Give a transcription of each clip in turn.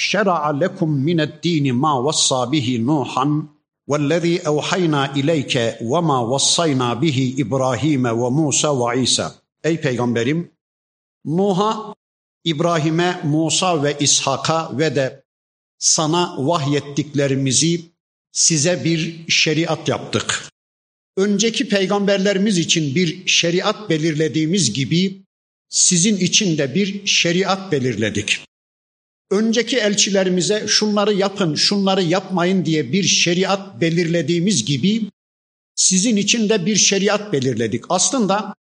şer'a lekum mined-din ma vassa bihi Nuhan والذي أوحينا إليك وما وصينا به إبراهيم وموسى وعيسى Ey peygamberim Nuh'a, İbrahim'e, Musa ve İshak'a ve de sana vahyettiklerimizi size bir şeriat yaptık. Önceki peygamberlerimiz için bir şeriat belirlediğimiz gibi sizin için de bir şeriat belirledik. Önceki elçilerimize şunları yapın, şunları yapmayın diye bir şeriat belirlediğimiz gibi sizin için de bir şeriat belirledik. Aslında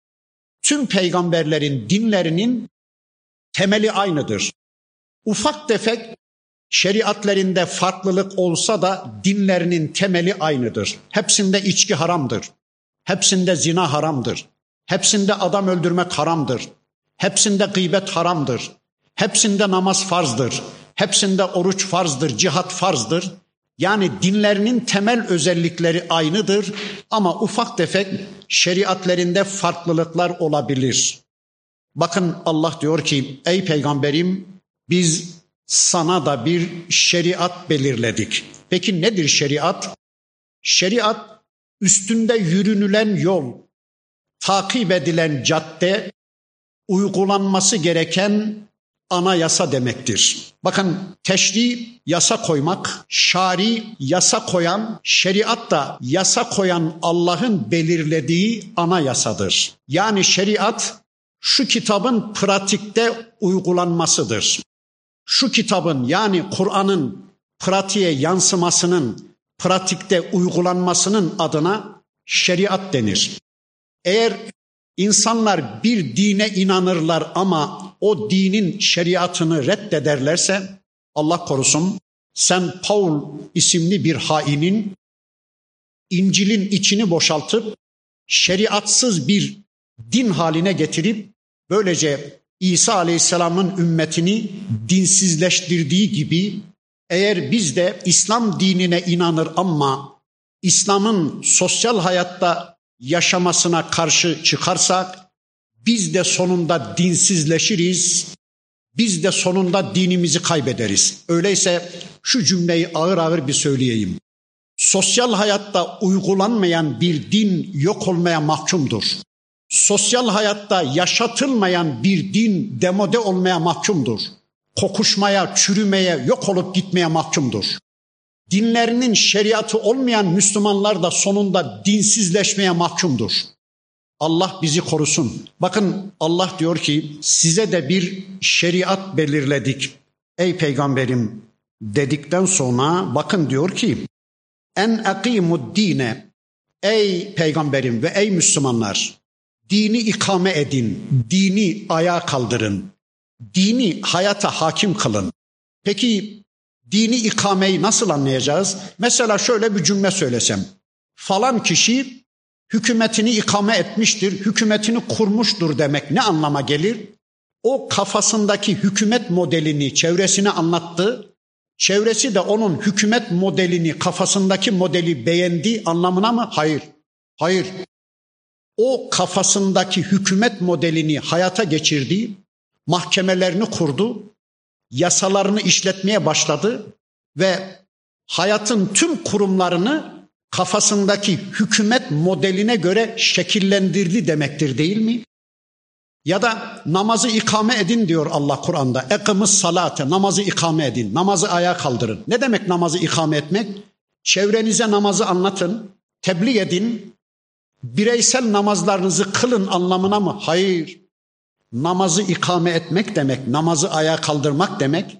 tüm peygamberlerin dinlerinin temeli aynıdır. Ufak tefek şeriatlerinde farklılık olsa da dinlerinin temeli aynıdır. Hepsinde içki haramdır. Hepsinde zina haramdır. Hepsinde adam öldürmek haramdır. Hepsinde gıybet haramdır. Hepsinde namaz farzdır. Hepsinde oruç farzdır, cihat farzdır. Yani dinlerinin temel özellikleri aynıdır ama ufak tefek şeriatlerinde farklılıklar olabilir. Bakın Allah diyor ki ey peygamberim biz sana da bir şeriat belirledik. Peki nedir şeriat? Şeriat üstünde yürünülen yol, takip edilen cadde, uygulanması gereken anayasa demektir. Bakın teşri yasa koymak, şari yasa koyan, şeriat da yasa koyan Allah'ın belirlediği anayasadır. Yani şeriat şu kitabın pratikte uygulanmasıdır. Şu kitabın yani Kur'an'ın pratiğe yansımasının, pratikte uygulanmasının adına şeriat denir. Eğer insanlar bir dine inanırlar ama o dinin şeriatını reddederlerse Allah korusun sen Paul isimli bir hainin İncil'in içini boşaltıp şeriatsız bir din haline getirip böylece İsa Aleyhisselam'ın ümmetini dinsizleştirdiği gibi eğer biz de İslam dinine inanır ama İslam'ın sosyal hayatta yaşamasına karşı çıkarsak biz de sonunda dinsizleşiriz. Biz de sonunda dinimizi kaybederiz. Öyleyse şu cümleyi ağır ağır bir söyleyeyim. Sosyal hayatta uygulanmayan bir din yok olmaya mahkumdur. Sosyal hayatta yaşatılmayan bir din demode olmaya mahkumdur. Kokuşmaya, çürümeye, yok olup gitmeye mahkumdur. Dinlerinin şeriatı olmayan Müslümanlar da sonunda dinsizleşmeye mahkumdur. Allah bizi korusun. Bakın Allah diyor ki size de bir şeriat belirledik. Ey peygamberim dedikten sonra bakın diyor ki en akimud dine ey peygamberim ve ey Müslümanlar dini ikame edin, dini ayağa kaldırın, dini hayata hakim kılın. Peki dini ikameyi nasıl anlayacağız? Mesela şöyle bir cümle söylesem. Falan kişi hükümetini ikame etmiştir, hükümetini kurmuştur demek ne anlama gelir? O kafasındaki hükümet modelini çevresine anlattı. Çevresi de onun hükümet modelini, kafasındaki modeli beğendi anlamına mı? Hayır. Hayır. O kafasındaki hükümet modelini hayata geçirdi, mahkemelerini kurdu, yasalarını işletmeye başladı ve hayatın tüm kurumlarını kafasındaki hükümet modeline göre şekillendirdi demektir değil mi? Ya da namazı ikame edin diyor Allah Kur'an'da. Ekımız salate, namazı ikame edin, namazı ayağa kaldırın. Ne demek namazı ikame etmek? Çevrenize namazı anlatın, tebliğ edin, bireysel namazlarınızı kılın anlamına mı? Hayır. Namazı ikame etmek demek, namazı ayağa kaldırmak demek,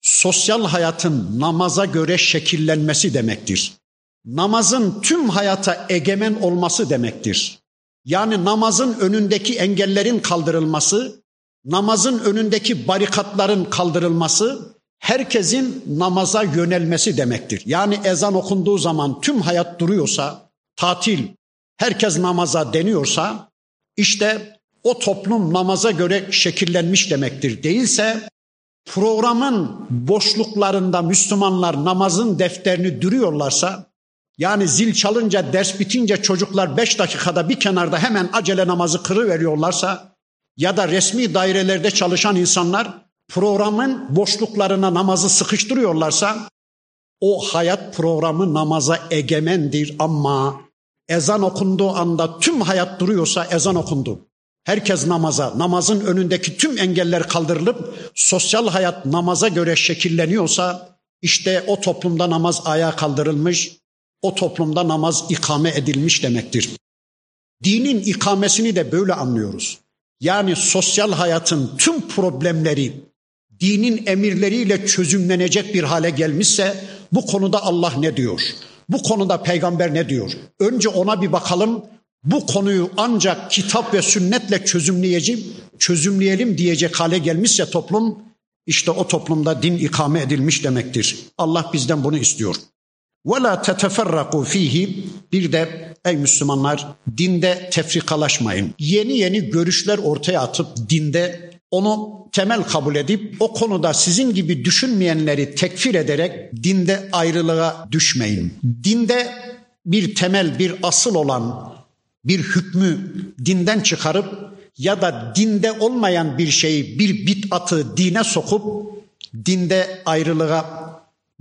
sosyal hayatın namaza göre şekillenmesi demektir namazın tüm hayata egemen olması demektir. Yani namazın önündeki engellerin kaldırılması, namazın önündeki barikatların kaldırılması, herkesin namaza yönelmesi demektir. Yani ezan okunduğu zaman tüm hayat duruyorsa, tatil, herkes namaza deniyorsa, işte o toplum namaza göre şekillenmiş demektir. Değilse programın boşluklarında Müslümanlar namazın defterini duruyorlarsa, yani zil çalınca ders bitince çocuklar beş dakikada bir kenarda hemen acele namazı kırıveriyorlarsa ya da resmi dairelerde çalışan insanlar programın boşluklarına namazı sıkıştırıyorlarsa o hayat programı namaza egemendir ama ezan okunduğu anda tüm hayat duruyorsa ezan okundu. Herkes namaza, namazın önündeki tüm engeller kaldırılıp sosyal hayat namaza göre şekilleniyorsa işte o toplumda namaz ayağa kaldırılmış, o toplumda namaz ikame edilmiş demektir. Dinin ikamesini de böyle anlıyoruz. Yani sosyal hayatın tüm problemleri dinin emirleriyle çözümlenecek bir hale gelmişse bu konuda Allah ne diyor? Bu konuda peygamber ne diyor? Önce ona bir bakalım. Bu konuyu ancak kitap ve sünnetle çözümleyeceğim, çözümleyelim diyecek hale gelmişse toplum, işte o toplumda din ikame edilmiş demektir. Allah bizden bunu istiyor. Ve la teteferraku bir de ey Müslümanlar dinde tefrikalaşmayın. Yeni yeni görüşler ortaya atıp dinde onu temel kabul edip o konuda sizin gibi düşünmeyenleri tekfir ederek dinde ayrılığa düşmeyin. Dinde bir temel, bir asıl olan bir hükmü dinden çıkarıp ya da dinde olmayan bir şeyi bir bit'atı dine sokup dinde ayrılığa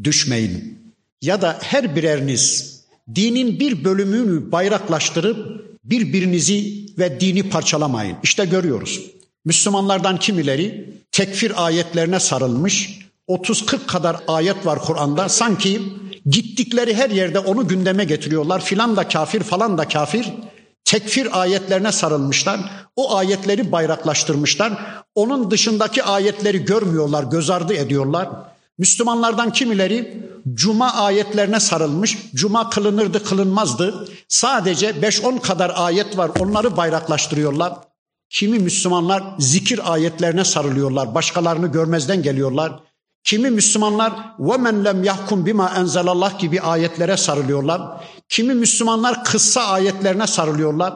düşmeyin. Ya da her bireriniz dinin bir bölümünü bayraklaştırıp birbirinizi ve dini parçalamayın. İşte görüyoruz. Müslümanlardan kimileri tekfir ayetlerine sarılmış. 30-40 kadar ayet var Kur'an'da. Sanki gittikleri her yerde onu gündeme getiriyorlar. Filan da kafir, falan da kafir. Tekfir ayetlerine sarılmışlar. O ayetleri bayraklaştırmışlar. Onun dışındaki ayetleri görmüyorlar, göz ardı ediyorlar. Müslümanlardan kimileri cuma ayetlerine sarılmış, cuma kılınırdı kılınmazdı. Sadece 5-10 kadar ayet var onları bayraklaştırıyorlar. Kimi Müslümanlar zikir ayetlerine sarılıyorlar, başkalarını görmezden geliyorlar. Kimi Müslümanlar ve men lem yahkum bima enzelallah gibi ayetlere sarılıyorlar. Kimi Müslümanlar kıssa ayetlerine sarılıyorlar.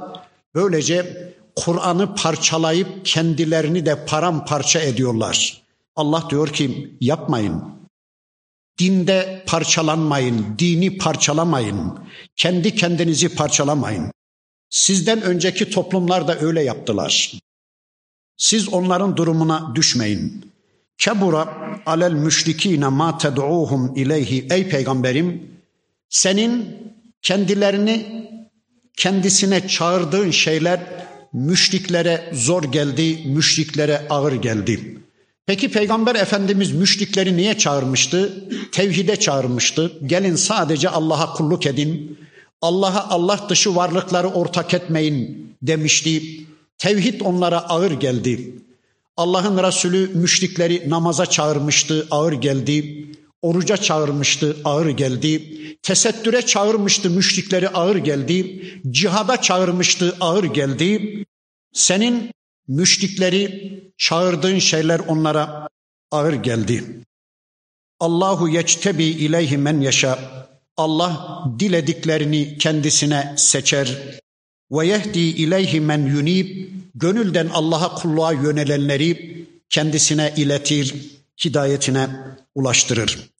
Böylece Kur'an'ı parçalayıp kendilerini de paramparça ediyorlar. Allah diyor ki yapmayın. Dinde parçalanmayın, dini parçalamayın. Kendi kendinizi parçalamayın. Sizden önceki toplumlar da öyle yaptılar. Siz onların durumuna düşmeyin. Kebura alel müşrikine ma ted'uhum ileyhi ey peygamberim senin kendilerini kendisine çağırdığın şeyler müşriklere zor geldi, müşriklere ağır geldi. Peki Peygamber Efendimiz müşrikleri niye çağırmıştı? Tevhide çağırmıştı. Gelin sadece Allah'a kulluk edin. Allah'a Allah dışı varlıkları ortak etmeyin demişti. Tevhid onlara ağır geldi. Allah'ın Resulü müşrikleri namaza çağırmıştı, ağır geldi. Oruca çağırmıştı, ağır geldi. Tesettüre çağırmıştı, müşrikleri ağır geldi. Cihada çağırmıştı, ağır geldi. Senin müşrikleri çağırdığın şeyler onlara ağır geldi. Allahu yectebi ileyhi men yaşa. Allah dilediklerini kendisine seçer. Ve yehdi ileyhi men yunib. Gönülden Allah'a kulluğa yönelenleri kendisine iletir, hidayetine ulaştırır.